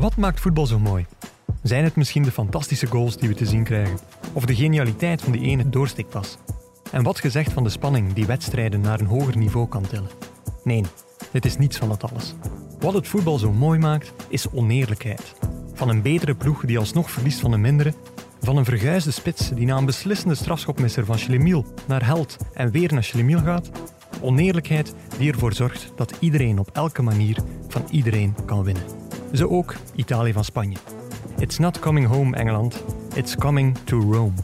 Wat maakt voetbal zo mooi? Zijn het misschien de fantastische goals die we te zien krijgen? Of de genialiteit van die ene doorstikpas? En wat gezegd van de spanning die wedstrijden naar een hoger niveau kan tillen? Nee, dit is niets van dat alles. Wat het voetbal zo mooi maakt, is oneerlijkheid. Van een betere ploeg die alsnog verliest van een mindere, van een verguisde spits die na een beslissende strafschopmisser van Schlemiel naar Held en weer naar Schlemiel gaat. Oneerlijkheid die ervoor zorgt dat iedereen op elke manier van iedereen kan winnen. Zo ook Italië van Spanje. It's not coming home, Engeland. It's coming to Rome.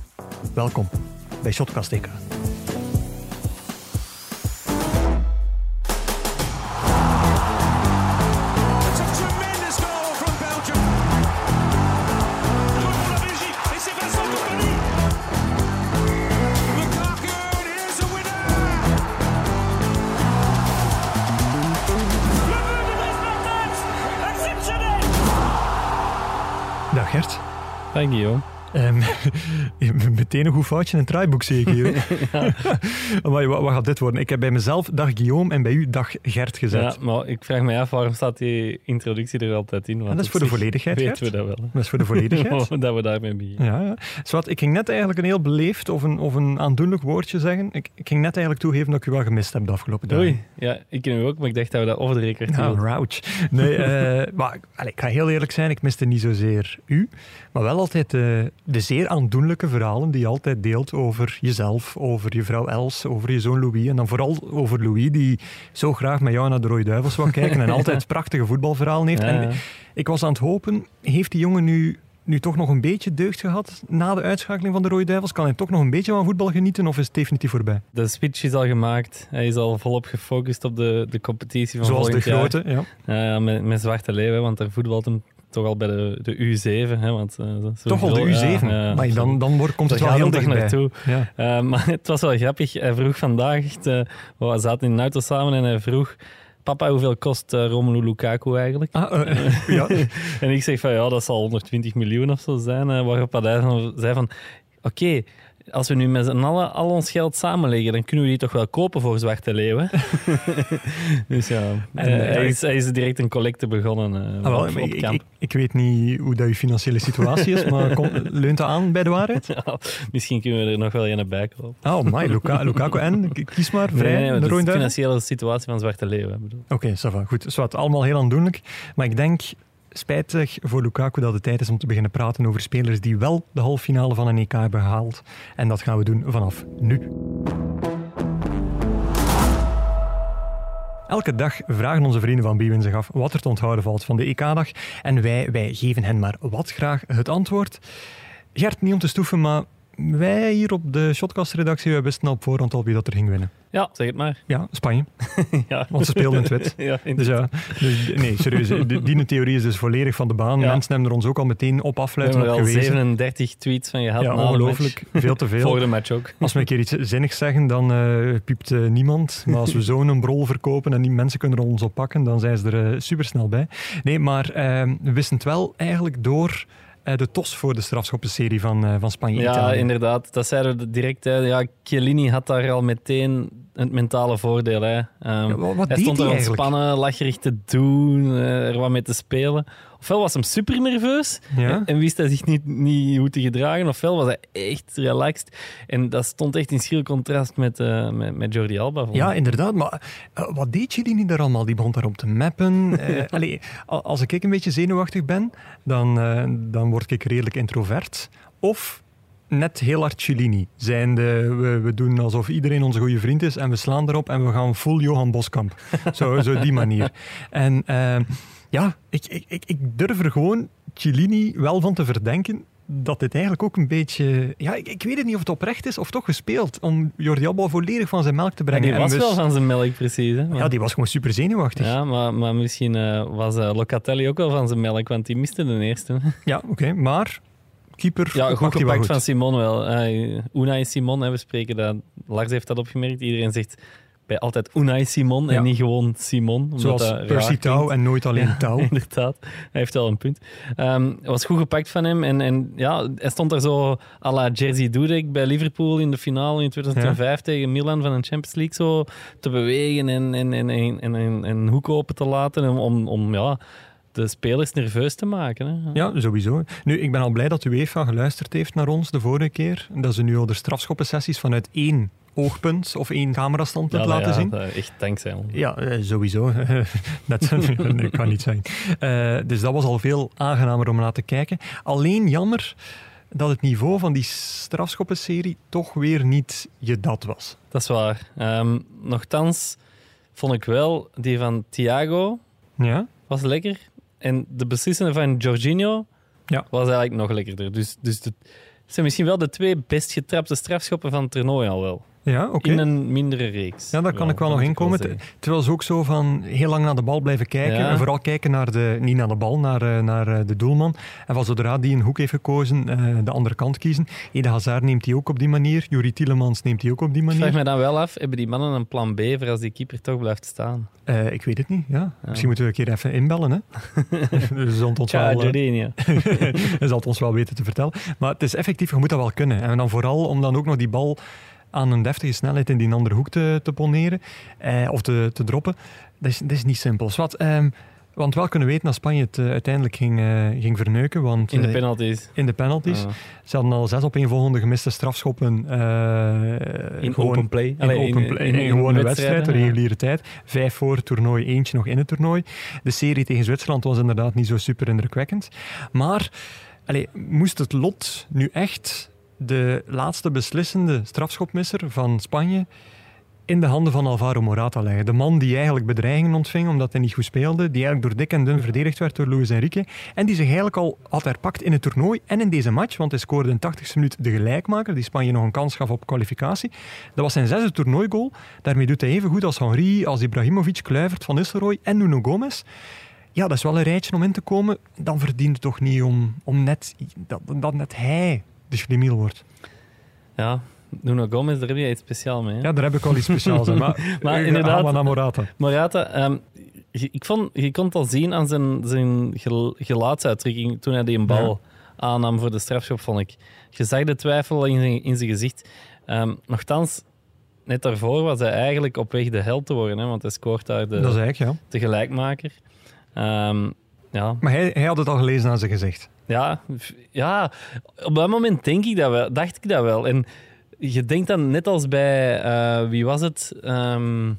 Welkom bij Shotcast Gert. Dank je, Ehm, meteen een goed foutje in een draaiboek zeker. Amai, wat, wat gaat dit worden? Ik heb bij mezelf dag Guillaume en bij u dag Gert gezet. Ja, maar ik vraag me af, waarom staat die introductie er altijd in? Want En dat is voor de volledigheid, weten Gert. we dat wel. Dat is voor de volledigheid. dat we daarmee beginnen. Ja, ja. Zwat, ik ging net eigenlijk een heel beleefd of een, of een aandoenlijk woordje zeggen. Ik, ik ging net eigenlijk toegeven dat ik u wel gemist heb de afgelopen dagen. Oei, ja, ik ken u ook, maar ik dacht dat we dat over de record Ja, hielden. ouch. Nee, eh, maar allee, ik ga heel eerlijk zijn, ik miste niet zozeer u, maar wel altijd eh, de zeer aandoenlijke verhalen die je altijd deelt over jezelf, over je vrouw Els, over je zoon Louis en dan vooral over Louis, die zo graag met jou naar de Rode Duivels wil kijken en altijd prachtige voetbalverhalen heeft. Ja, En ik was aan het hopen, heeft die jongen nu, nu toch nog een beetje deugd gehad na de uitschakeling van de Rode Duivels? Kan hij toch nog een beetje van voetbal genieten of is het definitief voorbij? De switch is al gemaakt. Hij is al volop gefocust op de, de competitie van Zoals de volgend jaar. grote, ja. Met, met Zwarte Leeuwen, want daar voetbalt hem toch al bij de, de U7. Hè, want, eh, Toch al de groot- U7, ja, ja, maar dan, dan wordt, komt het wel heel dichtbij. naartoe. Ja. Eh, maar het was wel grappig. Hij vroeg vandaag, echt, eh, we zaten in een auto samen en hij vroeg... Papa, hoeveel kost Romelu Lukaku eigenlijk? Ah, ja. En ik zeg van, ja, dat zal 120 miljoen of zo zijn. waarop hij dan zei van, oké, als we nu met z'n allen al ons geld samenleggen, dan kunnen we die toch wel kopen voor Zwarte Leeuwen. dus ja, En, eh, eh, hij, is, hij is direct een collecte begonnen eh, Ah, wel, op, op ik, kamp. ik, ik weet niet hoe dat je financiële situatie is, maar kom, leunt dat aan bij de waarheid? Ja, misschien kunnen we er nog wel een bij kopen. Oh, my, Luka, Lukaku en? Kies maar, vrij, Nee, nee, de financiële situatie van Zwarte Leeuwen. Oké, ça va, goed. Zwat, allemaal heel aandoenlijk. Maar ik denk, spijtig voor Lukaku, dat het tijd is om te beginnen praten over spelers die wel de halve finale van een EK hebben gehaald. En dat gaan we doen vanaf nu. Elke dag vragen onze vrienden van Bwin zich af wat er te onthouden valt van de EK-dag. En wij, wij geven hen maar wat graag het antwoord. Gert, niet om te stoeven, maar wij hier op de Shotcast-redactie wij wisten op voorhand al wie dat er ging winnen. Ja, zeg het maar. Ja, Spanje. ja. Want ze speelden in het wit. ja, in- Dus ja, dus, nee, serieus. Die, die theorie is dus volledig van de baan. Ja. Mensen hebben er ons ook al meteen op we afluiten hebben er al gewezen. 37 tweets van gehad Ja, de ongelooflijk. Veel te veel. Voor de match ook. Als we een keer iets zinnigs zeggen, dan eh, piept eh, niemand. Maar als we zo'n brol verkopen en die mensen kunnen er ons op pakken, dan zijn ze er eh, supersnel bij. Nee, maar eh, we wisten het wel eigenlijk door de TOS voor de strafschoppenserie van, eh, van Spanje. Ja, inderdaad. Dat zeiden we direct. Hè. Ja, Chiellini had daar al meteen het mentale voordeel. Hè. Ehm, Ja, wat hij deed stond er eigenlijk? ontspannen, lacherig te doen, eh, er wat mee te spelen. Ofwel was hem super nerveus Ja? en, wist hij zich niet, niet hoe te gedragen, ofwel was hij echt relaxed. En dat stond echt in schil contrast met, eh, met, met Jordi Alba. Ja, inderdaad. Maar eh, wat deed jullie niet daar allemaal? Die begon daarop te mappen. Allee, a- als ik een beetje zenuwachtig ben, dan, dan word ik redelijk introvert. Of net heel hard Cellini. Zijnde, we, we doen alsof iedereen onze goede vriend is en we slaan erop en we gaan full Johan Boskamp. Zo, zo die manier. En eh, ja, ik, ik, ik, ik durf er gewoon Cellini wel van te verdenken dat dit eigenlijk ook een beetje... Ja, ik, ik weet het niet of het oprecht is of toch gespeeld om Jordi Alba volledig van zijn melk te En brengen. die was En dus- wel van zijn melk, precies. Hè. Maar- ja, die was gewoon super zenuwachtig. Ja, Ja, maar, maar misschien eh, was eh, Locatelli ook wel van zijn melk, want die miste de eerste. oké. Maar keeper Ja, goed gepakt goed. van Simon wel. Uh, Unai Simon, hè, we spreken dat. Lars heeft dat opgemerkt. Iedereen zegt bij altijd Unai Simon Ja. en niet gewoon Simon. Zoals Percy Tau en nooit alleen Ja, Tau. Inderdaad, hij heeft wel een punt. Het was goed gepakt van hem. En, en ja, hij stond er zo à la Jersey Dudek bij Liverpool in de finale in 2005 tegen Milan van een Champions League zo te bewegen en, en, en, en, en, en, en hoek open te laten. Om, om ja, de spelers nerveus te maken. Hè. Ja, sowieso. Nu, ik ben al blij dat UEFA geluisterd heeft naar ons de vorige keer. Dat ze nu al de strafschoppensessies vanuit één oogpunt of één camerastandpunt Ja, laten ja, zien. dat- Echt dankzij ons. Ja, eh, sowieso. Net, nee, kan niet zijn. Eh, dus dat was al veel aangenamer om naar te kijken. Alleen jammer dat het niveau van die strafschoppenserie toch weer niet je dat was. Dat is waar. Ehm nochtans vond ik wel die van Thiago Ja? was lekker. En de beslissende van Jorginho Ja. was eigenlijk nog lekkerder. Dus, dus de- het zijn misschien wel de twee best getrapte strafschoppen van het toernooi al wel. Ja, oké. In een mindere reeks. Ja, daar kan ik wel nog moet in komen. zeggen. Terwijl ze ook zo van heel lang naar de bal blijven kijken. Ja. En vooral kijken naar de, niet naar de bal, naar, eh, naar eh, de doelman. En van zodra die een hoek heeft gekozen, eh, de andere kant kiezen. Ede Hazard neemt die ook op die manier. Juri Tielemans neemt die ook op die Ik vraag manier. me dan wel af, hebben die mannen een plan B voor als die keeper toch blijft staan? Ik weet het niet, ja. Misschien moeten we een keer even inbellen. Hè. Ze ons wel, zal het ons wel weten te vertellen. Maar het is effectief, je moet dat wel kunnen. En dan vooral om dan ook nog die bal aan een deftige snelheid in die andere hoek te, te poneren. Eh, of te, te droppen. Dat is, dat is niet simpel. Zwat, ehm, want wel kunnen weten dat Spanje het eh, uiteindelijk ging, eh, ging verneuken. Want, In de eh, penalties. in de penalties. Ah. Ze hadden al zes op een volgende gemiste strafschoppen. eh, in gewoon- open play. in, Allee, open play, in, in een gewone wedstrijd, de ja. reguliere tijd. Vijf voor het toernooi, eentje nog in het toernooi. De serie tegen Zwitserland was inderdaad niet zo super indrukwekkend. Maar allee, moest het lot nu echt de laatste beslissende strafschopmisser van Spanje in de handen van Alvaro Morata leggen. De man die eigenlijk bedreigingen ontving omdat hij niet goed speelde, die eigenlijk door dik en dun verdedigd werd door Luis Enrique en die zich eigenlijk al had herpakt in het toernooi en in deze match, want hij scoorde in de 80ste minuut de gelijkmaker, die Spanje nog een kans gaf op kwalificatie. Dat was zijn zesde toernooigoal. Daarmee doet hij even goed als Henri, als Ibrahimovic, Kluivert, Van Nistelrooy en Nuno Gomez. Ja, dat is wel een rijtje om in te komen. Dan verdient het toch niet om, om net, dat, dat net hij de schlemiel wordt. Ja, Nuno Gomez, daar heb je iets speciaal mee. hè? Ja, daar heb ik wel iets speciaals aan. Maar, Maar eh, inderdaad- naar Morata. Morata, ehm, je- ik vond, je kon het al zien aan zijn, zijn gel- gelaatsuitdrukking toen hij die een bal aannam voor de strafschop, vond ik. Je zag de twijfel in zijn, in zijn gezicht. Ehm nochtans, net daarvoor was hij eigenlijk op weg de held te worden, hè, want hij scoort daar de, Dat is ja. de gelijkmaker. Ehm, ja, Maar hij, hij had het al gelezen aan zijn gezicht. Ja, ja, op dat moment denk ik dat wel, dacht ik dat wel. En je denkt dan net als bij, eh, wie was het? Ehm,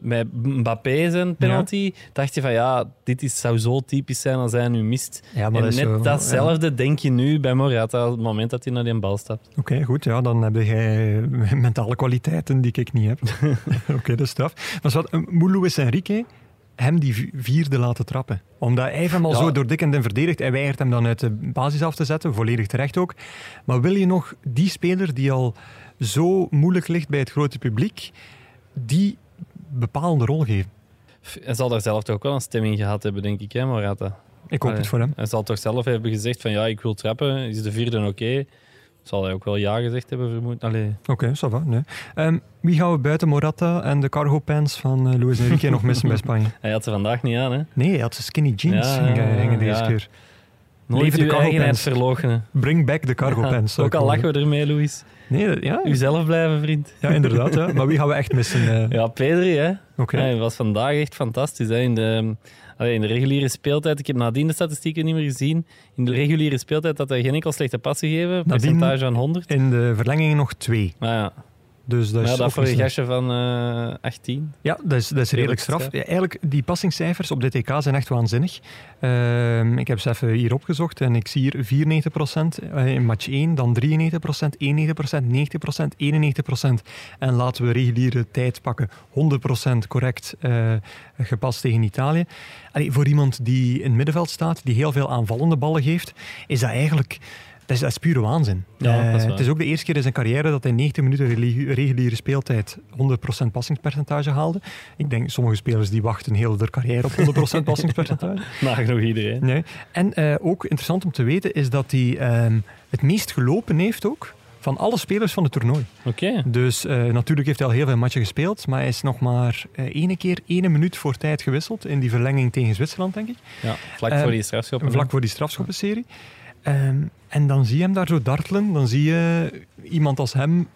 bij Mbappé zijn penalty, dacht je van ja, dit is, zou zo typisch zijn als hij nu mist. Ja, en dat net zo, datzelfde denk je nu bij Morata op het moment dat hij naar die bal stapt. Oké, goed. Ja, dan heb jij mentale kwaliteiten die ik niet heb. Oké, dat is straf. Maar wat, moet Luis Enrique hem die vi- vierde laten trappen? Omdat hij hem al Ja. zo door dik en dun verdedigd. Hij weigert hem dan uit de basis af te zetten, volledig terecht ook. Maar wil je nog die speler die al zo moeilijk ligt bij het grote publiek, die bepalende rol geven? Hij zal daar zelf toch ook wel een stemming gehad hebben, denk ik, hè, Morata. Ik hoop Allee, het voor hem. Hij zal toch zelf hebben gezegd van ja, ik wil trappen. Is de vierde oké? Zal hij ook wel ja gezegd hebben, vermoed. Oké, ça va. Nee. Ehm, wie gaan we buiten Morata en de cargo pants van eh, Luis Enrique nog missen bij Spanje? Hij had ze vandaag niet aan, hè? Nee, hij had zijn skinny jeans Ja, hingen, deze keer. Nooit Leven de uw cargo eigenheid pants. verloochenen. Bring back the cargo Ja, pants. Ook al lachen we ermee, Louis. Nee, ja, Uzelf blijven, vriend. ja, inderdaad. Ja. Maar wie gaan we echt missen? eh? Ja, Pedri, hè. Oké. Hij was vandaag echt fantastisch. Hè. In, de, allee, in de reguliere speeltijd, ik heb nadien de statistieken niet meer gezien. In de reguliere speeltijd had hij geen enkel slechte pas gegeven. Percentage aan 100. In de verlenging nog twee. Maar ja, Dus dat maar is dat voor een gastje van eh 18. Ja, dat is, dat is redelijk straf. Ja, eigenlijk, die passingcijfers op dit EK zijn echt waanzinnig. Ehm, ik heb ze even hier opgezocht en ik zie hier 94% eh, in match 1, dan 93%, 91%, 90%, 91%. En laten we reguliere tijd pakken, 100% correct eh, gepast tegen Italië. Allee, voor iemand die in het middenveld staat, die heel veel aanvallende ballen geeft, is dat eigenlijk... Dat is, dat is pure waanzin. Ja, Eh, is waar. het is ook de eerste keer in zijn carrière dat hij 90 minuten regu- reguliere speeltijd 100% passingspercentage haalde. Ik denk sommige spelers die wachten heel hun carrière op 100% passingspercentage. Nagenoeg iedereen. Nee. En eh, ook interessant om te weten is dat hij ehm, het meest gelopen heeft ook van alle spelers van het toernooi. Oké. Dus eh, natuurlijk heeft hij al heel veel matchen gespeeld, maar hij is nog maar eh ene keer ene minuut voor tijd gewisseld in die verlenging tegen Zwitserland, denk ik. Ja, vlak Eh, voor die strafschoppen. Vlak voor die strafschoppenserie. Ehm, en dan zie je hem daar zo dartelen. Dan zie je iemand als hem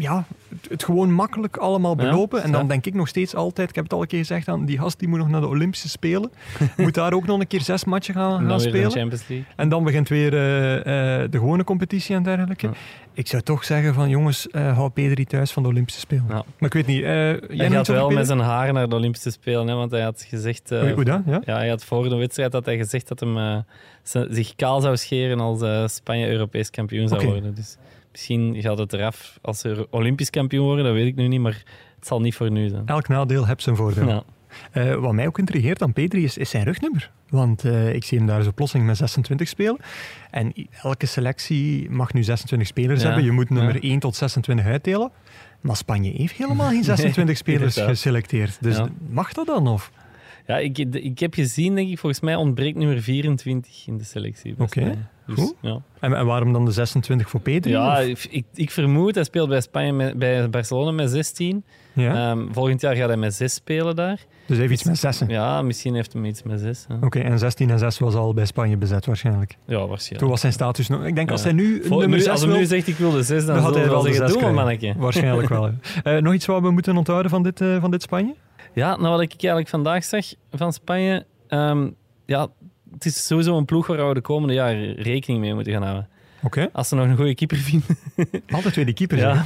ja, het, het gewoon makkelijk allemaal Ja, belopen. en dan ja. denk ik nog steeds altijd, ik heb het al een keer gezegd, aan die gast die moet nog naar de Olympische Spelen. moet daar ook nog een keer zes matchen gaan, gaan dan weer de spelen. Champions League. En dan begint weer eh, eh, de gewone competitie en dergelijke. Ja. Ik zou toch zeggen van jongens, eh hou Pedri thuis van de Olympische Spelen. Ja. Maar ik weet niet, eh, jij Hij gaat wel met zijn haar naar de Olympische Spelen, hè, want hij had gezegd... eh? Ja? ja, hij had voor de wedstrijd had hij gezegd dat hem eh, zich kaal zou scheren als eh, Spanje Europees kampioen zou worden. Dus misschien gaat het eraf als ze Olympisch kampioen worden, dat weet ik nu niet, maar het zal niet voor nu zijn. Elk nadeel heeft zijn voordeel. Ja. Eh, wat mij ook intrigeert aan Pedri is, is zijn rugnummer. Want eh, ik zie hem daar zo plotseling met 26 spelen. En elke selectie mag nu 26 spelers Ja, hebben. Je moet nummer ja. 1 tot 26 uitdelen. Maar Spanje heeft helemaal geen 26 spelers geselecteerd. Dus Ja. mag dat dan? Of? Ja, ik, ik heb gezien, denk ik, volgens mij ontbreekt nummer 24 in de selectie. Oké. Dus, goed. ja. En, en waarom dan de 26 voor Pedri? Ja, ik, ik vermoed, hij speelt bij, Spanje met, bij Barcelona met 16. ja? Ehm, volgend jaar gaat hij met 6 spelen daar. dus hij heeft iets met 6. Ja, misschien heeft hij iets met 6. Oké, en 16 en 6 was al bij Spanje bezet waarschijnlijk. Ja, Toen waarschijnlijk. was zijn status nog... Ik denk Ja. als hij nu nummer nu, 6 als hij wil... nu zegt ik wil de 6, dan, dan had hij wel de zeggen, 6 doe maar krijgen. manneke. Waarschijnlijk wel. Eh, nog iets wat we moeten onthouden van dit, eh, van dit Spanje? Ja, nou wat ik eigenlijk vandaag zag van Spanje, ehm, ja, het is sowieso een ploeg waar we de komende jaren rekening mee moeten gaan houden. Als ze nog een goede keeper vinden. Altijd weer die keeper. Ja.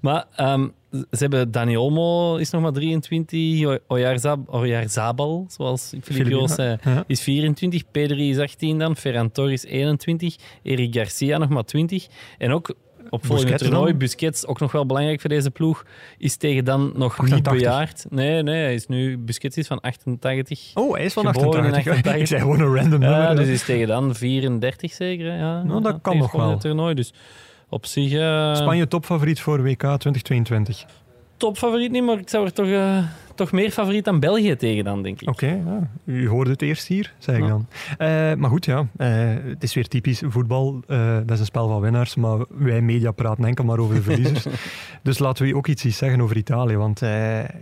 Maar ehm, ze hebben Dani Olmo, is nog maar 23. O- Oyarzab- Oyarzabal, zoals Filip zei, Ja. is 24. Pedri is 18 dan. Ferran Torres 21. Eric Garcia nog maar 20. En ook op volgende toernooi, dan? Busquets, ook nog wel belangrijk voor deze ploeg, is tegen dan nog 88. niet bejaard. Nee, nee, hij is nu, Busquets is van 88. Oh, hij is van Geboren in 88. 88. Ik zei gewoon een random nummer. Ja, dus is tegen dan 34 zeker. hè? Ja, Nou, dat Ja, kan nog wel. Toernooi, dus op zich... eh, Spanje topfavoriet voor WK 2022. topfavoriet niet, maar ik zou er toch, eh, toch meer favoriet dan België tegen dan, denk ik. Oké, ja. u hoorde het eerst hier, zei ik Ja. dan. Eh, maar goed, ja. eh, het is weer typisch voetbal. Eh, dat is een spel van winnaars, maar wij media praten enkel maar over de verliezers. dus laten we ook iets zeggen over Italië. Want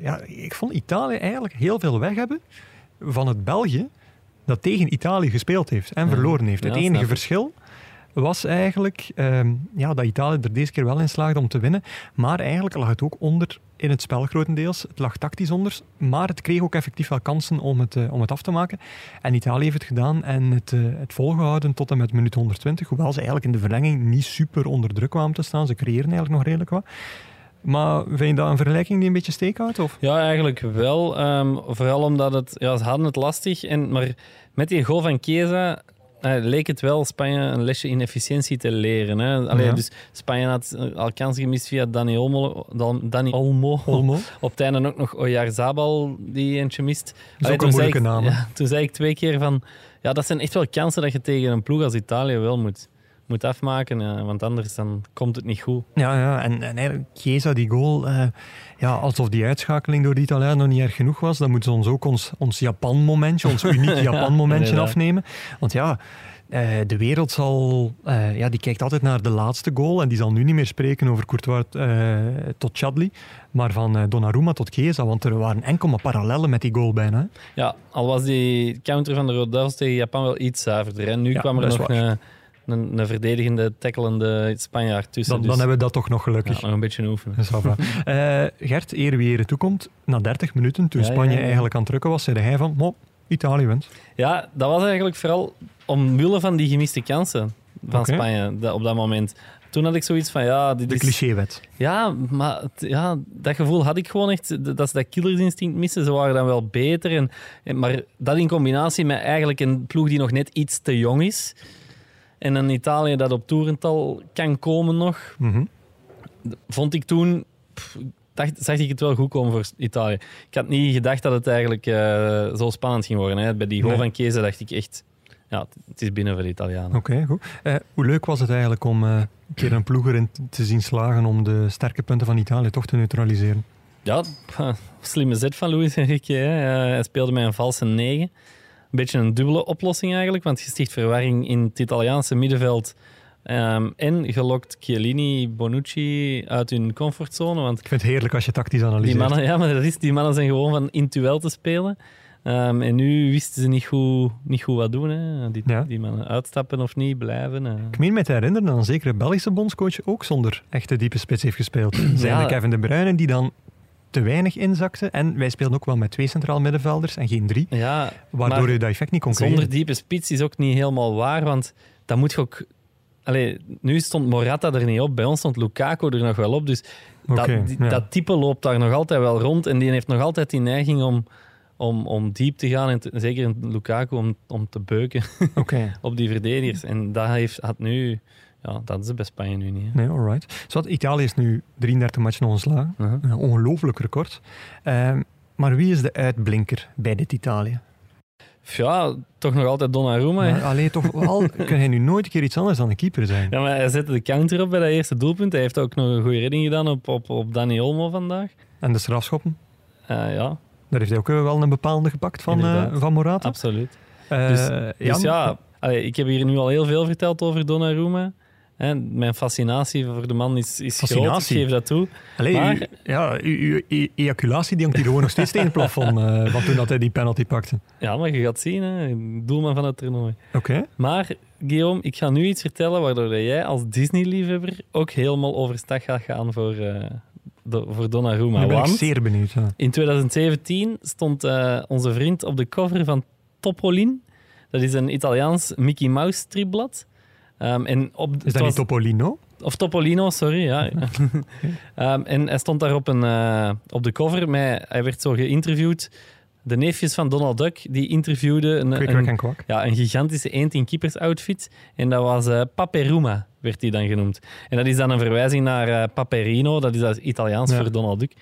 ja, ik vond Italië eigenlijk heel veel weg hebben van het België dat tegen Italië gespeeld heeft en Ja. verloren heeft. Het enige verschil was eigenlijk ehm, ja, dat Italië er deze keer wel in slaagde om te winnen. Maar eigenlijk lag het ook onder in het spel grotendeels. Het lag tactisch onder, maar het kreeg ook effectief wel kansen om het, eh, om het af te maken. En Italië heeft het gedaan en het, eh, het volgehouden tot en met minuut 120. Hoewel ze eigenlijk in de verlenging niet super onder druk kwamen te staan. Ze creëren eigenlijk nog redelijk wat. Maar vind je dat een vergelijking die een beetje steek houdt? Of? Ja, eigenlijk wel. Ehm, vooral omdat het, ja, ze hadden het lastig. En, maar met die goal van Chiesa eh, leek het wel Spanje een lesje in efficiëntie te leren. Hè. Allee, Ja. Dus Spanje had eh, al kans gemist via Dani Olmo. Dan, Dani Olmo. Olmo? Op het einde ook nog Oyarzabal die eentje mist. is Allee, ook een moeilijke naam? Ja, toen zei ik twee keer van... Ja, dat zijn echt wel kansen dat je tegen een ploeg als Italië wel moet, moet afmaken. ja, want anders dan komt het niet goed. Ja, ja. En, en eigenlijk, Chiesa, die goal, eh, ja, alsof die uitschakeling door de Italianen nog niet erg genoeg was, dan moeten ze ons ook ons, ons Japan-momentje, ons uniek Japan-momentje afnemen. Want ja, eh, de wereld zal, eh, ja, die kijkt altijd naar de laatste goal en die zal nu niet meer spreken over Courtois eh, tot Chadli, maar van eh, Donnarumma tot Chiesa, want er waren enkel maar parallellen met die goal bijna. hè. Ja, al was die counter van de Rodels tegen Japan wel iets zuiverder. En nu Ja, kwam er nog een, een, een verdedigende, tackelende Spanjaard tussen. Dan, dus dan hebben we dat toch nog gelukkig. ja, nog een beetje oefenen. Eh, Gert, eer wie ere toekomt, na 30 minuten, toen Ja, Spanje ja. eigenlijk aan het drukken was, zei hij van, "Mo, Italië wint. Ja, dat was eigenlijk vooral omwille van die gemiste kansen van. Spanje op dat moment. Toen had ik zoiets van, ja, dit De is... clichéwet. Ja, maar ja, dat gevoel had ik gewoon echt, dat ze dat killersinstinct missen. Ze waren dan wel beter. En, en- maar dat in combinatie met eigenlijk een ploeg die nog net iets te jong is. En een Italië dat op toerental kan komen nog. Mhm. Vond ik toen... pff, dacht, zag ik het wel goed komen voor Italië. Ik had niet gedacht dat het eigenlijk eh, zo spannend ging worden. Hè. Bij die goal Nee. van Chiesa dacht ik echt... Ja, het is binnen voor de Italianen. Oké, goed. Eh, hoe leuk was het eigenlijk om eh, een keer een ploeg erin te zien slagen om de sterke punten van Italië toch te neutraliseren? Ja, slimme zet van Luis Enrique. Hè. Hij speelde met een valse 9. Een beetje een dubbele oplossing eigenlijk, want je sticht verwarring in het Italiaanse middenveld. Ehm, en gelokt Chiellini, Bonucci uit hun comfortzone. Want Ik vind het heerlijk als je tactisch die analyseert. mannen, ja, maar dat is, die mannen zijn gewoon van in duel te spelen. Ehm, en nu wisten ze niet goed, niet goed wat doen. Hè. Die, Ja. die mannen uitstappen of niet, blijven. eh. Ik meen me te herinneren dat een zekere Belgische bondscoach ook zonder echte diepe spits heeft gespeeld. Zijn Ja. Kevin De Bruyne die dan te weinig inzakte. En wij speelden ook wel met twee centraal middenvelders en geen drie. Ja, Waardoor je dat effect niet kon zonder creëren. diepe spits is ook niet helemaal waar, want dat moet je ook... Allee, nu stond Morata er niet op, bij ons stond Lukaku er nog wel op, dus dat, Oké, die- ja. dat type loopt daar nog altijd wel rond en die heeft nog altijd die neiging om, om, om diep te gaan, en te- zeker in Lukaku, om, om te beuken op die verdedigers. En dat heeft, had nu... Ja, dat is bij Spanje nu niet. Hè. nee, alright. Zowat, Italië is nu 33 matchen ongeslagen. Uh-huh. Een ongelooflijk record. Ehm, maar wie is de uitblinker bij dit Italië? Ja, toch nog altijd Donnarumma. hè. Maar, allee, toch wel, kan hij nu nooit een keer iets anders dan een keeper zijn? Ja, maar hij zette de counter op bij dat eerste doelpunt. Hij heeft ook nog een goede redding gedaan op, op, op Dani Olmo vandaag. En de strafschoppen? Eh, ja, Daar heeft hij ook eh, wel een bepaalde gepakt van, Inderdaad. van Morata. absoluut. Eh, Dus, ja, dus ja, allee, ik heb hier nu al heel veel verteld over Donnarumma. Hè, mijn fascinatie voor de man is, is groot, ik geef dat toe. Allee, Maar- uw, ja, uw, ejaculatie die hangt hier gewoon nog steeds tegen het plafond eh, van toen dat hij die penalty pakte. Ja, maar je gaat zien, hè, doelman van het toernooi. Oké. Maar Guillaume, ik ga nu iets vertellen waardoor jij als Disney-liefhebber ook helemaal overstag gaat gaan voor, eh, do- voor Donnarumma. Ben ik Want- zeer benieuwd. In 2017 stond eh, onze vriend op de cover van Topolin. Dat is een Italiaans Mickey Mouse stripblad. Ehm, en op, Is dat was- niet Topolino? Of Topolino, sorry. Ja. Ehm, en hij stond daar op, een, eh, op de cover. Met, hij werd zo geïnterviewd. De neefjes van Donald Duck die interviewden een, en ja, een gigantische eend in keepers outfit. En dat was eh Paperuma, werd die dan genoemd. En dat is dan een verwijzing naar eh, Paperino, dat is dat Italiaans Ja. voor Donald Duck.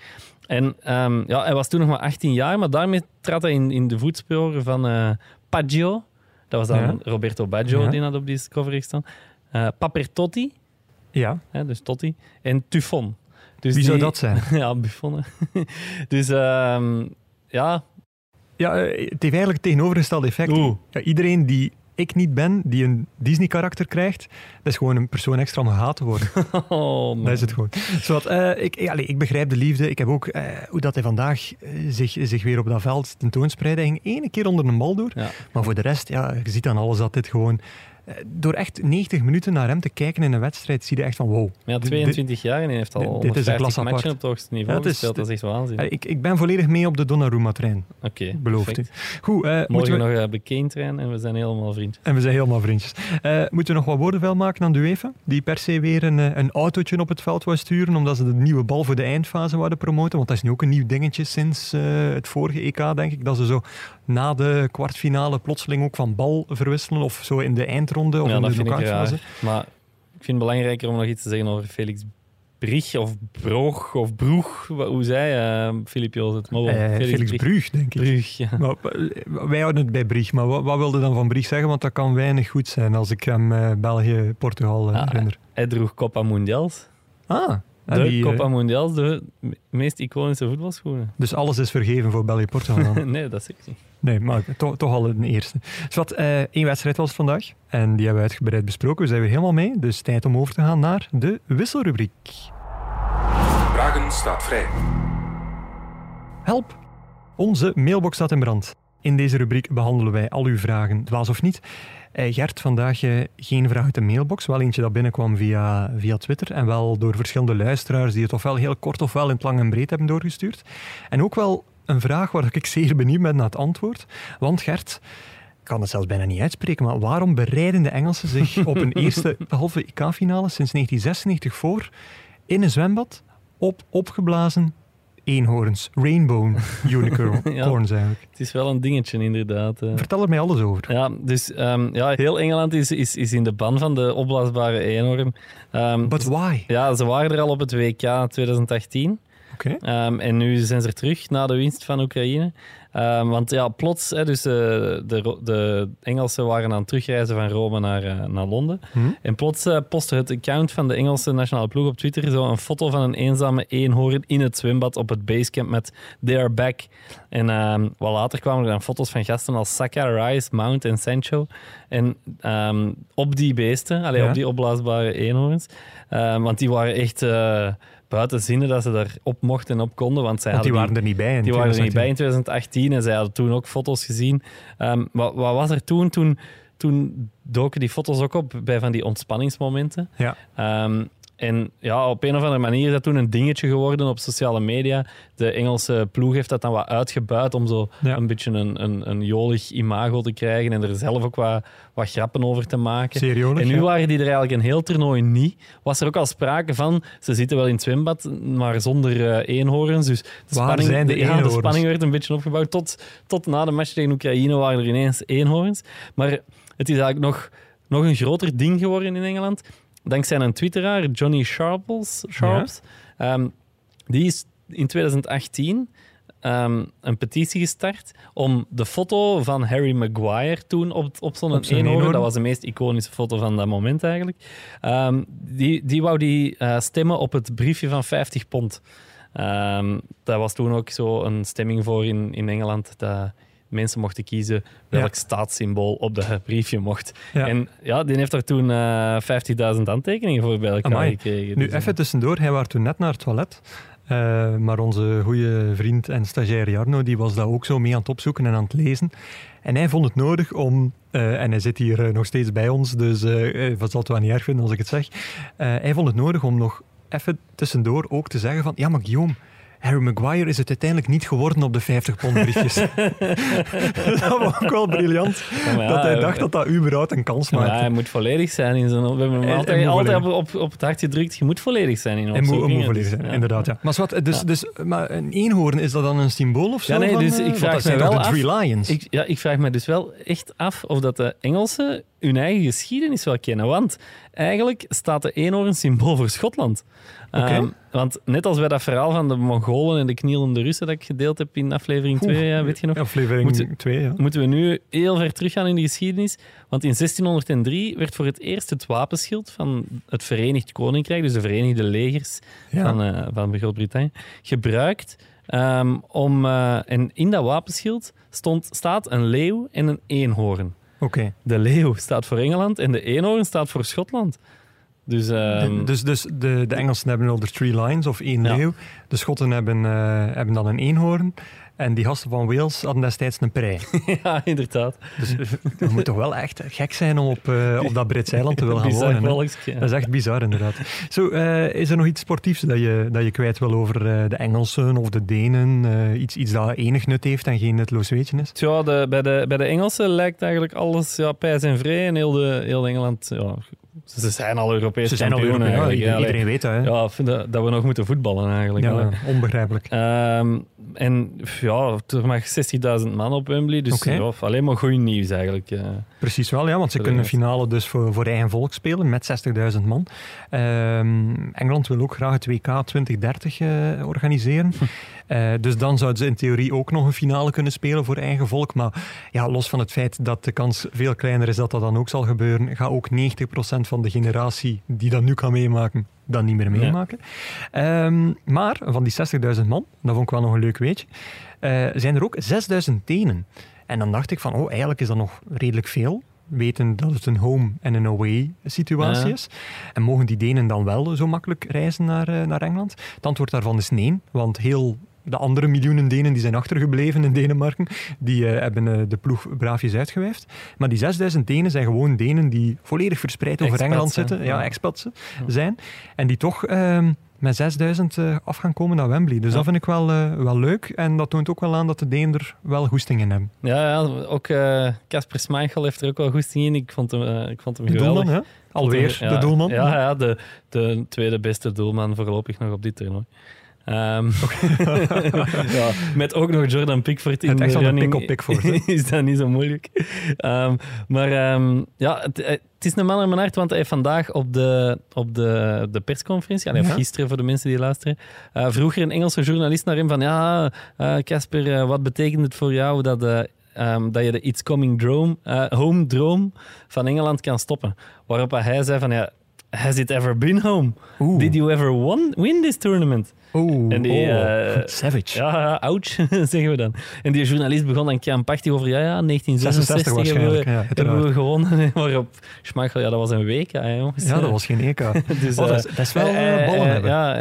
En ehm, ja, hij was toen nog maar 18 jaar, maar daarmee trad hij in, in de voetsporen van eh Paggio. Dat was dan Ja. Roberto Baggio, Ja. die had op die cover gestaan. Eh Papertotti, Ja, hè, dus Totti. En Tuffon. Dus wie zou die- dat zijn? ja, Buffon. dus ehm, ja, Ja, eh, het heeft eigenlijk het tegenovergestelde effect. Oeh. Ja, iedereen die ik niet ben, die een Disney-karakter krijgt, dat is gewoon een persoon extra om gehaat te worden. oh. Dat is het gewoon. Zowat, eh, ik, ja, ik begrijp de liefde. Ik heb ook eh, hoe dat hij vandaag eh, zich, zich weer op dat veld tentoonspreidde. Hij ging ene keer onder een bal door. Ja. Maar voor de rest, ja, je ziet aan alles dat dit gewoon... door echt 90 minuten naar hem te kijken in een wedstrijd, zie je echt van wow. Ja, Dit- 22 jaar en hij heeft al dit- dit is een 150 klas apart. matchen op het hoogste niveau Ja, gespeeld. Dat is echt waanzin. Ik, ik ben volledig mee op de Donnarumma-trein, Oké, u. Goed, moeten Morgen we... nog uh, en we zijn helemaal vriendjes. En we zijn helemaal vriendjes. Eh, moeten we nog wat woorden vuil maken aan de UEFA? Die per se weer een, een autootje op het veld wou sturen, omdat ze de nieuwe bal voor de eindfase wouden promoten. Want dat is nu ook een nieuw dingetje sinds het vorige EK, denk ik. Dat ze zo na de kwartfinale plotseling ook van bal verwisselen. Of zo in de eindronde of ja, in de. Maar ik vind het belangrijker om nog iets te zeggen over Felix Brich of Broog of Broeg, hoe zei uh, Filip Joos het? Maar wel, Eh, Felix, Brug, denk ik. Brug, ja. Maar, eh, wij houden het bij Brieg. Maar wat, wat wilde dan van Brieg zeggen? Want dat kan weinig goed zijn als ik hem eh, België, Portugal eh, Ja, herinner. Hij droeg Copa Mundials. Ah, De die, eh, Copa Mundials, de me- meest iconische voetbalschoenen. dus alles is vergeven voor België, Portugal. dan. nee, dat is ik niet. Nee, maar toch, toch al een eerste. Dus wat, eh, één wedstrijd was het vandaag. En die hebben we uitgebreid besproken. We zijn weer helemaal mee. Dus tijd om over te gaan naar de wisselrubriek. Vragen staat vrij. Help! Onze mailbox staat in brand. In deze rubriek behandelen wij al uw vragen, dwaas of niet. Eh, Gert, vandaag geen vraag uit de mailbox. Wel eentje dat binnenkwam via, via Twitter. En wel door verschillende luisteraars die het ofwel heel kort ofwel in het lang en breed hebben doorgestuurd. En ook wel een vraag waar ik zeer benieuwd ben naar het antwoord. Want Gert, ik kan het zelfs bijna niet uitspreken, maar waarom bereiden de Engelsen zich op een eerste halve EK-finale sinds 1996 voor in een zwembad op opgeblazen eenhoorns, rainbow unicorns Ja. eigenlijk. Het is wel een dingetje, inderdaad. eh. Vertel er mij alles over. Ja, dus ehm, ja, heel Engeland is, is, is in de ban van de opblaasbare eenhoorn. Ehm, But why? ja, ze waren er al op het WK 2018. Oké. Ehm, en nu zijn ze er terug na de winst van Oekraïne. Ehm, want ja, plots, hè, dus, eh, de, de Engelsen waren aan het terugreizen van Rome naar, eh, naar Londen. Hm? En plots eh, postte het account van de Engelse nationale ploeg op Twitter zo een foto van een eenzame eenhoorn in het zwembad op het basecamp met They are back. En ehm, wat later kwamen er dan foto's van gasten als Saka, Rice, Mount en Sancho. En op die beesten, allee, Ja. op die opblaasbare eenhoorns. Want die waren echt... buiten zinnen dat ze daarop mochten en op konden, want zij Want die waren er niet bij. in die waren er niet bij in 2018. 2018 en zij hadden toen ook foto's gezien. Ehm, wat, wat was er toen? toen? Toen doken die foto's ook op bij van die ontspanningsmomenten. Ja. Ehm, en ja, op een of andere manier is dat toen een dingetje geworden op sociale media. De Engelse ploeg heeft dat dan wat uitgebuit om zo Ja. een beetje een, een, een jolig imago te krijgen en er zelf ook wat, wat grappen over te maken. Serieus, En nu ja. waren die er eigenlijk een heel toernooi niet. Was er ook al sprake van, ze zitten wel in het zwembad, maar zonder eh, eenhoorns. Dus de Waar spanning, zijn de ja, de spanning werd een beetje opgebouwd. Tot, tot na de match tegen Oekraïne waren er ineens eenhoorns. Maar het is eigenlijk nog, nog een groter ding geworden in Engeland. Dankzij een twitteraar, Johnny Sharples, Sharps. Ehm, die is in 2018 ehm, een petitie gestart om de foto van Harry Maguire toen op, op zo'n eenhoorn, dat was de meest iconische foto van dat moment eigenlijk, Ehm, die, die wou die eh, stemmen op het briefje van 50 pond. Daar was toen ook zo een stemming voor in, in Engeland dat mensen mochten kiezen welk Ja. staatssymbool op dat briefje mocht. Ja. En ja, die heeft er toen eh 50.000 handtekeningen voor bij elkaar Amai. gekregen. Nu, Dus, even tussendoor. Hij was toen net naar het toilet. Eh, maar onze goede vriend en stagiair Jarno die was daar ook zo mee aan het opzoeken en aan het lezen. En hij vond het nodig om, eh, en hij zit hier eh, nog steeds bij ons, dus eh eh, wat zal het wel niet erg vinden als ik het zeg. Eh, hij vond het nodig om nog even tussendoor ook te zeggen van, ja maar Guillaume, Harry Maguire is het uiteindelijk niet geworden op de 50 pond briefjes. dat was ook wel briljant. Ja, ja, dat hij dacht dat dat überhaupt een kans Ja, maakte. hij moet volledig zijn in zijn. We hebben hem Hij- altijd, altijd op, op, op het hart gedrukt. Je moet volledig zijn in Hij moet, hij moet opzoekingen, volledig dus, zijn, ja. inderdaad. Ja. Maar, wat, dus, dus, maar een eenhoorn, is dat dan een symbool of zo? Ja, nee, dus eh, ik want vraag dat zijn me wel de Three Lions? Ik, ja, ik vraag me dus wel echt af of dat de Engelsen hun eigen geschiedenis wel kennen. Want eigenlijk staat de eenhoorn symbool voor Schotland. Ehm, want net als bij dat verhaal van de Mongolen en de knielende Russen dat ik gedeeld heb in aflevering 2, ja, weet je nog? Aflevering Moeten- 2, ja. Moeten we nu heel ver teruggaan in de geschiedenis. Want in 1603 werd voor het eerst het wapenschild van het Verenigd Koninkrijk, dus de Verenigde Legers Ja. van, eh, van Groot-Brittannië, gebruikt. ehm, om, eh, en in dat wapenschild stond, staat een leeuw en een eenhoorn. Oké. De leeuw staat voor Engeland en de eenhoorn staat voor Schotland. Dus, ehm, De- Dus, dus de, de Engelsen hebben al de Three Lions of één Ja. leeuw. De Schotten hebben, eh, hebben dan een eenhoorn. En die gasten van Wales hadden destijds een prei. ja, inderdaad. Dus dat moet toch wel echt gek zijn om op, eh, op dat Britse eiland te willen gaan wonen. Dat is echt bizar, inderdaad. Zo, eh, is er nog iets sportiefs dat je, dat je kwijt wil over eh, de Engelsen of de Denen? Eh, iets, iets dat enig nut heeft en geen nutloos weetje is? Ja, de, bij, de, bij de Engelsen lijkt eigenlijk alles ja, pijs en vrij. En heel, de, heel Engeland, ja, ze zijn al Europees Ze zijn al kampioen Europees, ja, eigenlijk. iedereen, weet dat. Hè? Ja, ik vind dat, dat we nog moeten voetballen eigenlijk. Ja, onbegrijpelijk. Ehm, en ja, er mag 60.000 man op Wembley, dus ja, alleen maar goed nieuws eigenlijk. Precies wel, ja, want ze kunnen de een finale dus voor, voor eigen volk spelen met 60.000 man. Ehm, Engeland wil ook graag het WK 2030 eh, organiseren. Eh, dus dan zouden ze in theorie ook nog een finale kunnen spelen voor eigen volk. Maar ja, los van het feit dat de kans veel kleiner is dat dat dan ook zal gebeuren, gaat ook 90% van de generatie die dat nu kan meemaken, dat niet meer Ja. meemaken. Ehm, maar van die 60.000 man, dat vond ik wel nog een leuk weetje, eh, zijn er ook 6.000 Denen. En dan dacht ik van, oh, eigenlijk is dat nog redelijk veel. Weten dat het een home- en een away situatie Ja. is. En mogen die Denen dan wel zo makkelijk reizen naar, eh, naar Engeland? Het antwoord daarvan is nee, want heel de andere miljoenen Denen die zijn achtergebleven in Denemarken, die eh, hebben eh, de ploeg braafjes uitgewijfd. Maar die 6000 Denen zijn gewoon Denen die volledig verspreid over Expats, Engeland zitten. Ja, Ja. expats zijn. En die toch ehm, met 6000 eh, af gaan komen naar Wembley. Dus Ja. dat vind ik wel, eh, wel leuk. En dat toont ook wel aan dat de Denen er wel goesting in hebben. Ja, ja, ook eh, Casper Schmeichel heeft er ook wel goesting in. Ik vond hem, eh, ik vond hem De geweldig. doelman, hè? Alweer Ja, de doelman. Ja, ja de, de tweede beste doelman voorlopig nog op dit toernooi. Ehm, ja, met ook nog Jordan Pickford in Het echt de running pick op Pickford, hè? is dat niet zo moeilijk. Ehm, maar ehm, ja, het, het is een man in mijn hart, want hij heeft vandaag op de, op de, de persconferentie, allee, of Ja. gisteren voor de mensen die luisteren, eh, vroeg er een Engelse journalist naar hem van ja, eh, Casper, eh, wat betekent het voor jou dat, eh, dat je de It's Coming Drome, eh, Home droom van Engeland kan stoppen? Waarop hij zei van ja, has it ever been home? Did you ever won, win this tournament? Oh, En die, oh, eh, savage. Ja, ouch, zeggen we dan. En die journalist begon dan krampachtig over, ja, ja, 1966 66 hebben we, ja, hebben we gewonnen. Waarop Schmeichel, ja, dat was een hè, jongens. Ja, dat was geen EK. Dus, Oh, dat, is, eh, dat is wel eh, ballen hebben. Ja,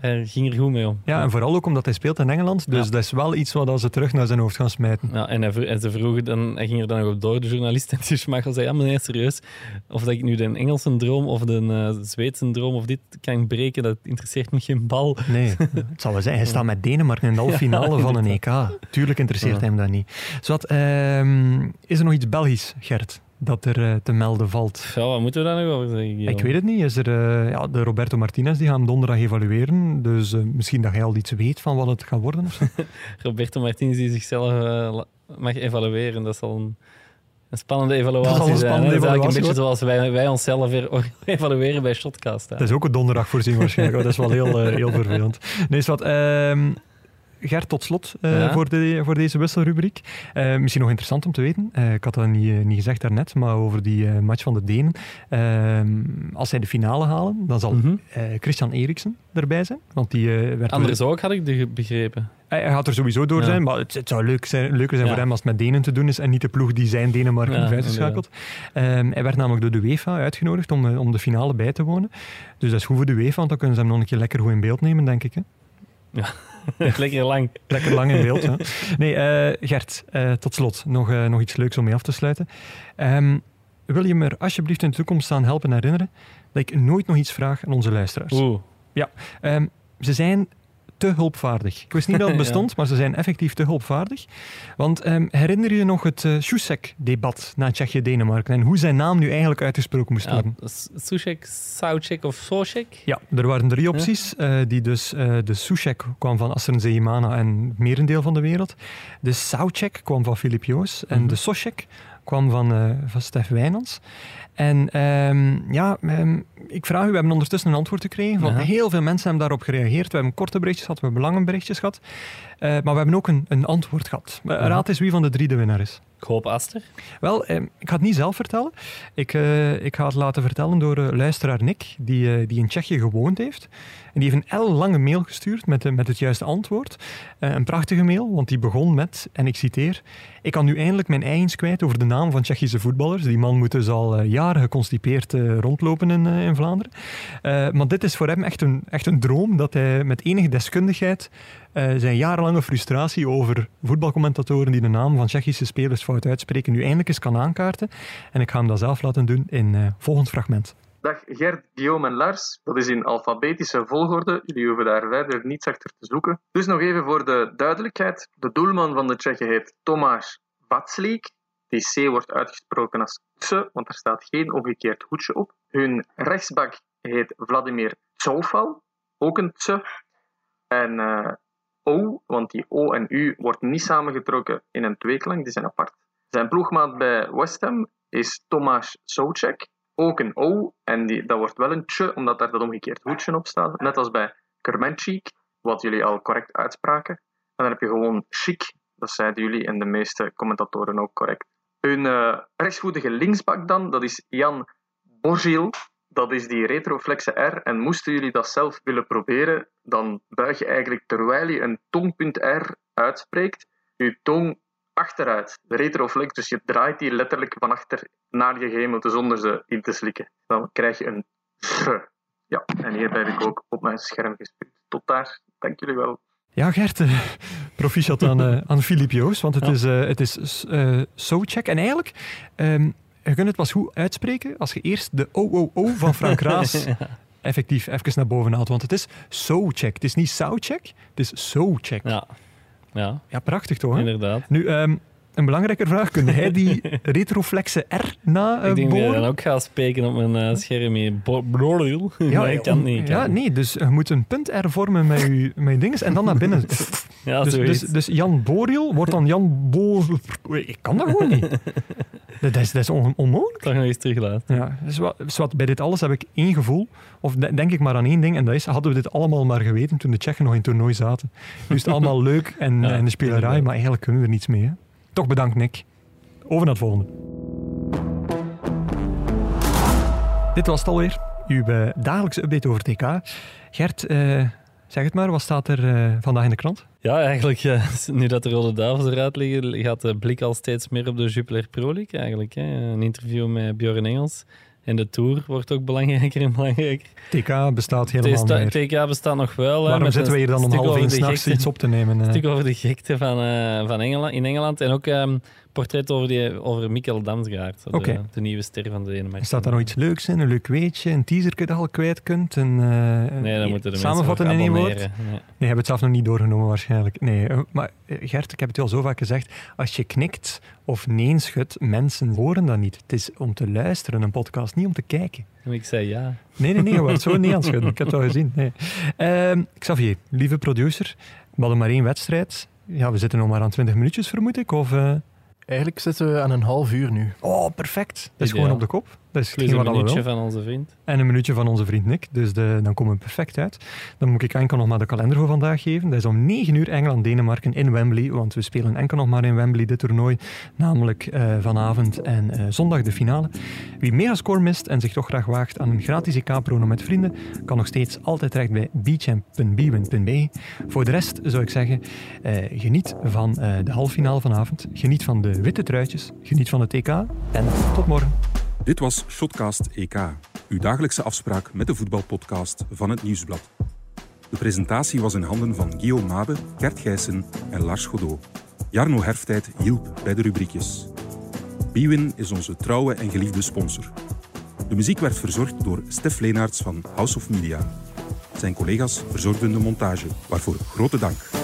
hij ging er goed mee om. Ja, en vooral ook omdat hij speelt in Engeland. Dus Ja. dat is wel iets wat ze terug naar zijn hoofd gaan smijten. Ja, en, hij, en ze vroegen dan, hij ging er dan nog op door, de journalist. En die Schmeichel zei, ja meneer, serieus, of dat ik nu de Engelse droom of de Zweedse droom of dit kan breken, dat interesseert me geen bal. Nee, het zal wel zijn. Hij staat met Denemarken in de halve finale van een EK. Tuurlijk interesseert hem dat niet. Zowat, ehm, is er nog iets Belgisch, Gert, dat er eh, te melden valt? Ja, wat moeten we daar nog over zeggen? Ik weet het niet. Is er, eh, ja, de Roberto Martinez die gaan donderdag evalueren. Dus eh, misschien dat jij al iets weet van wat het gaat worden. Roberto Martinez die zichzelf mag evalueren. Dat zal een, een spannende evaluatie Dat zijn. hè. is eigenlijk een beetje zoals wij, wij onszelf weer evalueren bij Shotcast. hè. Dat is ook een donderdag voorzien waarschijnlijk. Dat is wel heel, eh, heel vervelend. Nee, is wat. ehm, Gert, tot slot eh, Ja? voor, de, voor deze wisselrubriek. Eh, misschien nog interessant om te weten. eh, ik had dat niet, niet gezegd daarnet, maar over die eh, match van de Denen. Ehm, als zij de finale halen, dan zal Mhm. eh, Christian Eriksen erbij zijn. Want die eh, werd Anders ook, had ik begrepen. Hij gaat er sowieso door Ja. zijn, maar het, het zou leuk zijn, leuker zijn Ja. voor hem als het met Denen te doen is en niet de ploeg die zijn Denemarken Ja, heeft uitgeschakeld. Hij werd namelijk door de UEFA uitgenodigd om, eh, om de finale bij te wonen. Dus dat is goed voor de UEFA, want dan kunnen ze hem nog een keer lekker goed in beeld nemen, denk ik. Hè? Lekker lang. Lekker lang in beeld. hè. Nee, eh, Gert, eh, tot slot nog, nog iets leuks om mee af te sluiten. Ehm, wil je me er alsjeblieft in de toekomst aan helpen herinneren dat ik nooit nog iets vraag aan onze luisteraars? Oeh. Ehm, ze zijn te hulpvaardig. Ik wist niet dat het Ja. bestond, maar ze zijn effectief te hulpvaardig. Want ehm, herinner je je nog het uh, Šusek-debat na Tsjechië-Denemarken en hoe zijn naam nu eigenlijk uitgesproken moest Ja, worden? S- Sushek, Saucek of Socek? Ja, er waren drie opties. eh, die dus, eh, de Sushek kwam van Asren Zeymana en het merendeel van de wereld. De Saucek kwam van Filip Joos. En Mhm. de Soshek kwam van, eh, van Stef Wijnands. En ehm, ja, ehm, ik vraag u, we hebben ondertussen een antwoord gekregen. Ja. heel veel mensen hebben daarop gereageerd. We hebben korte berichtjes gehad, we hebben lange berichtjes gehad. Eh, maar we hebben ook een, een antwoord gehad. Eh, Ja. Raad eens wie van de drie de winnaar is. Ik hoop Aster. Wel, eh, ik ga het niet zelf vertellen. Ik, eh, ik ga het laten vertellen door luisteraar Nick, die, die in Tsjechië gewoond heeft. En die heeft een ellenlange mail gestuurd met, met het juiste antwoord. Een prachtige mail, want die begon met, en ik citeer... Ik kan nu eindelijk mijn eigens kwijt over de naam van Tsjechische voetballers. Die man moet dus al eh, jaren geconstipeerd eh, rondlopen in, eh, in Vlaanderen. Eh, maar dit is voor hem echt een, echt een droom, dat hij met enige deskundigheid zijn jarenlange frustratie over voetbalcommentatoren die de naam van Tsjechische spelers fout uitspreken, nu eindelijk eens kan aankaarten. En ik ga hem dat zelf laten doen in volgend fragment. Dag Gert, Guillaume en Lars. Dat is in alfabetische volgorde. Jullie hoeven daar verder niets achter te zoeken. Dus nog even voor de duidelijkheid. De doelman van de Tsjechen heet Tomáš Vaclík. Die C wordt uitgesproken als tse, want er staat geen omgekeerd hoedje op. Hun rechtsbak heet Vladimir Zoufal, ook een tse. En eh, O, want die O en U wordt niet samengetrokken in een tweeklank, die zijn apart. Zijn ploegmaat bij West Ham is Tomáš Soucek, ook een O, en die, dat wordt wel een tje, omdat daar dat omgekeerd hoedje op staat. Net als bij Kermenchik, wat jullie al correct uitspraken. En dan heb je gewoon chic, dat zeiden jullie en de meeste commentatoren ook correct. Hun eh, rechtsvoetige linksbak dan, dat is Jan Borgil. Dat is die retroflexe R. En moesten jullie dat zelf willen proberen, dan buig je eigenlijk terwijl je een tongpunt R uitspreekt, je tong achteruit. De retroflex, dus je draait die letterlijk van achter naar je gehemelte zonder ze in te slikken. Dan krijg je een R. Ja, en hier heb ik ook op mijn scherm gespuugd. Tot daar. Dank jullie wel. Ja, Gert, eh, proficiat aan, eh aan Filip Joos, want het Ja. is, eh het is eh Soucek. En eigenlijk, ehm, je kunt het pas goed uitspreken als je eerst de OOO van Frank Raas effectief even naar boven haalt. Want het is Soucek. Het is niet Soucek, het is Soucek. Ja, Ja, ja prachtig toch? Hè? inderdaad. Nu, ehm, een belangrijke vraag. Kun jij die retroflexe R na eh ik denk dat je dan ook gaat spreken op mijn eh, scherm hier. Bo- Broril. Ja, ik kan om- niet. ja, nee, dus je moet een punt R vormen met je, met dinges en dan naar binnen. Ja, Dus, dus, dus Jan Boriel wordt dan Jan Bo... Ik kan dat gewoon niet. Dat is, dat is on- onmogelijk. Toch nog eens teruglaten. Ja, dus wat, dus wat, bij dit alles heb ik één gevoel, of de- denk ik maar aan één ding, en dat is, hadden we dit allemaal maar geweten toen de Tsjechen nog in het toernooi zaten. Nu is het allemaal leuk en, Ja, en de spelerij, maar eigenlijk kunnen we er niets mee. Hè. Toch bedankt, Nick. Over naar het volgende. Dit was het alweer, uw eh, dagelijkse update over TK. Gert, eh, Zeg het maar, wat staat er eh, vandaag in de krant? Ja, eigenlijk, nu dat de Rode Duivels eruit liggen, gaat de blik al steeds meer op de Jupiler Pro eigenlijk. Hè. Een interview met Björn Engels. En de Tour wordt ook belangrijker en belangrijker. TK bestaat helemaal niet meer. TK bestaat nog wel. Waarom met zitten we hier dan om half één s'nachts iets op te nemen? eh? Een stuk over de gekte van, eh, van Engeland, in Engeland. En ook een portret over, die, over Mikkel Damsgaard, de, Oké. de nieuwe ster van de Denemarken. Staat daar nog iets leuks in? Een leuk weetje? Een teaser dat je al kwijt kunt? Een, eh, Nee, dan moeten de samenvatten in mensen één woord? Nee. Nee, je hebt het zelf nog niet doorgenomen waarschijnlijk. Nee, eh, maar eh, Gert, ik heb het al zo vaak gezegd. Als je knikt of nee schudt, mensen horen dat niet. Het is om te luisteren, een podcast, niet om te kijken. En ik zei ja. Nee, nee, nee, je wordt zo niet aan schudden. Ik heb het al gezien. Nee. Ehm, Xavier, lieve producer, we hadden maar één wedstrijd. Ja, we zitten nog maar aan 20 minuutjes, vermoed ik. Of, eh, Eigenlijk zitten we aan een half uur nu. Oh, perfect. Dat is Ideaal. gewoon op de kop. Plus een minuutje van onze vriend. En een minuutje van onze vriend Nick. Dus de, dan komen we perfect uit. Dan moet ik enkel nog maar de kalender voor vandaag geven. Dat is om 9 uur Engeland-Denemarken in Wembley. Want we spelen enkel nog maar in Wembley dit toernooi. Namelijk eh, vanavond en eh, zondag de finale. Wie megascore mist en zich toch graag waagt aan een gratis EK-prono met vrienden, kan nog steeds altijd terecht bij bchamp.bwin.be. Voor de rest zou ik zeggen, eh, geniet van de halffinale vanavond. Geniet van de witte truitjes. Geniet van het EK. En tot morgen. Dit was Shotcast EK, uw dagelijkse afspraak met de voetbalpodcast van het Nieuwsblad. De presentatie was in handen van Guillaume Mabe, Gert Gijssen en Lars Godot. Jarno Herftijd hielp bij de rubriekjes. Bwin is onze trouwe en geliefde sponsor. De muziek werd verzorgd door Stef Leenaerts van House of Media. Zijn collega's verzorgden de montage, waarvoor grote dank.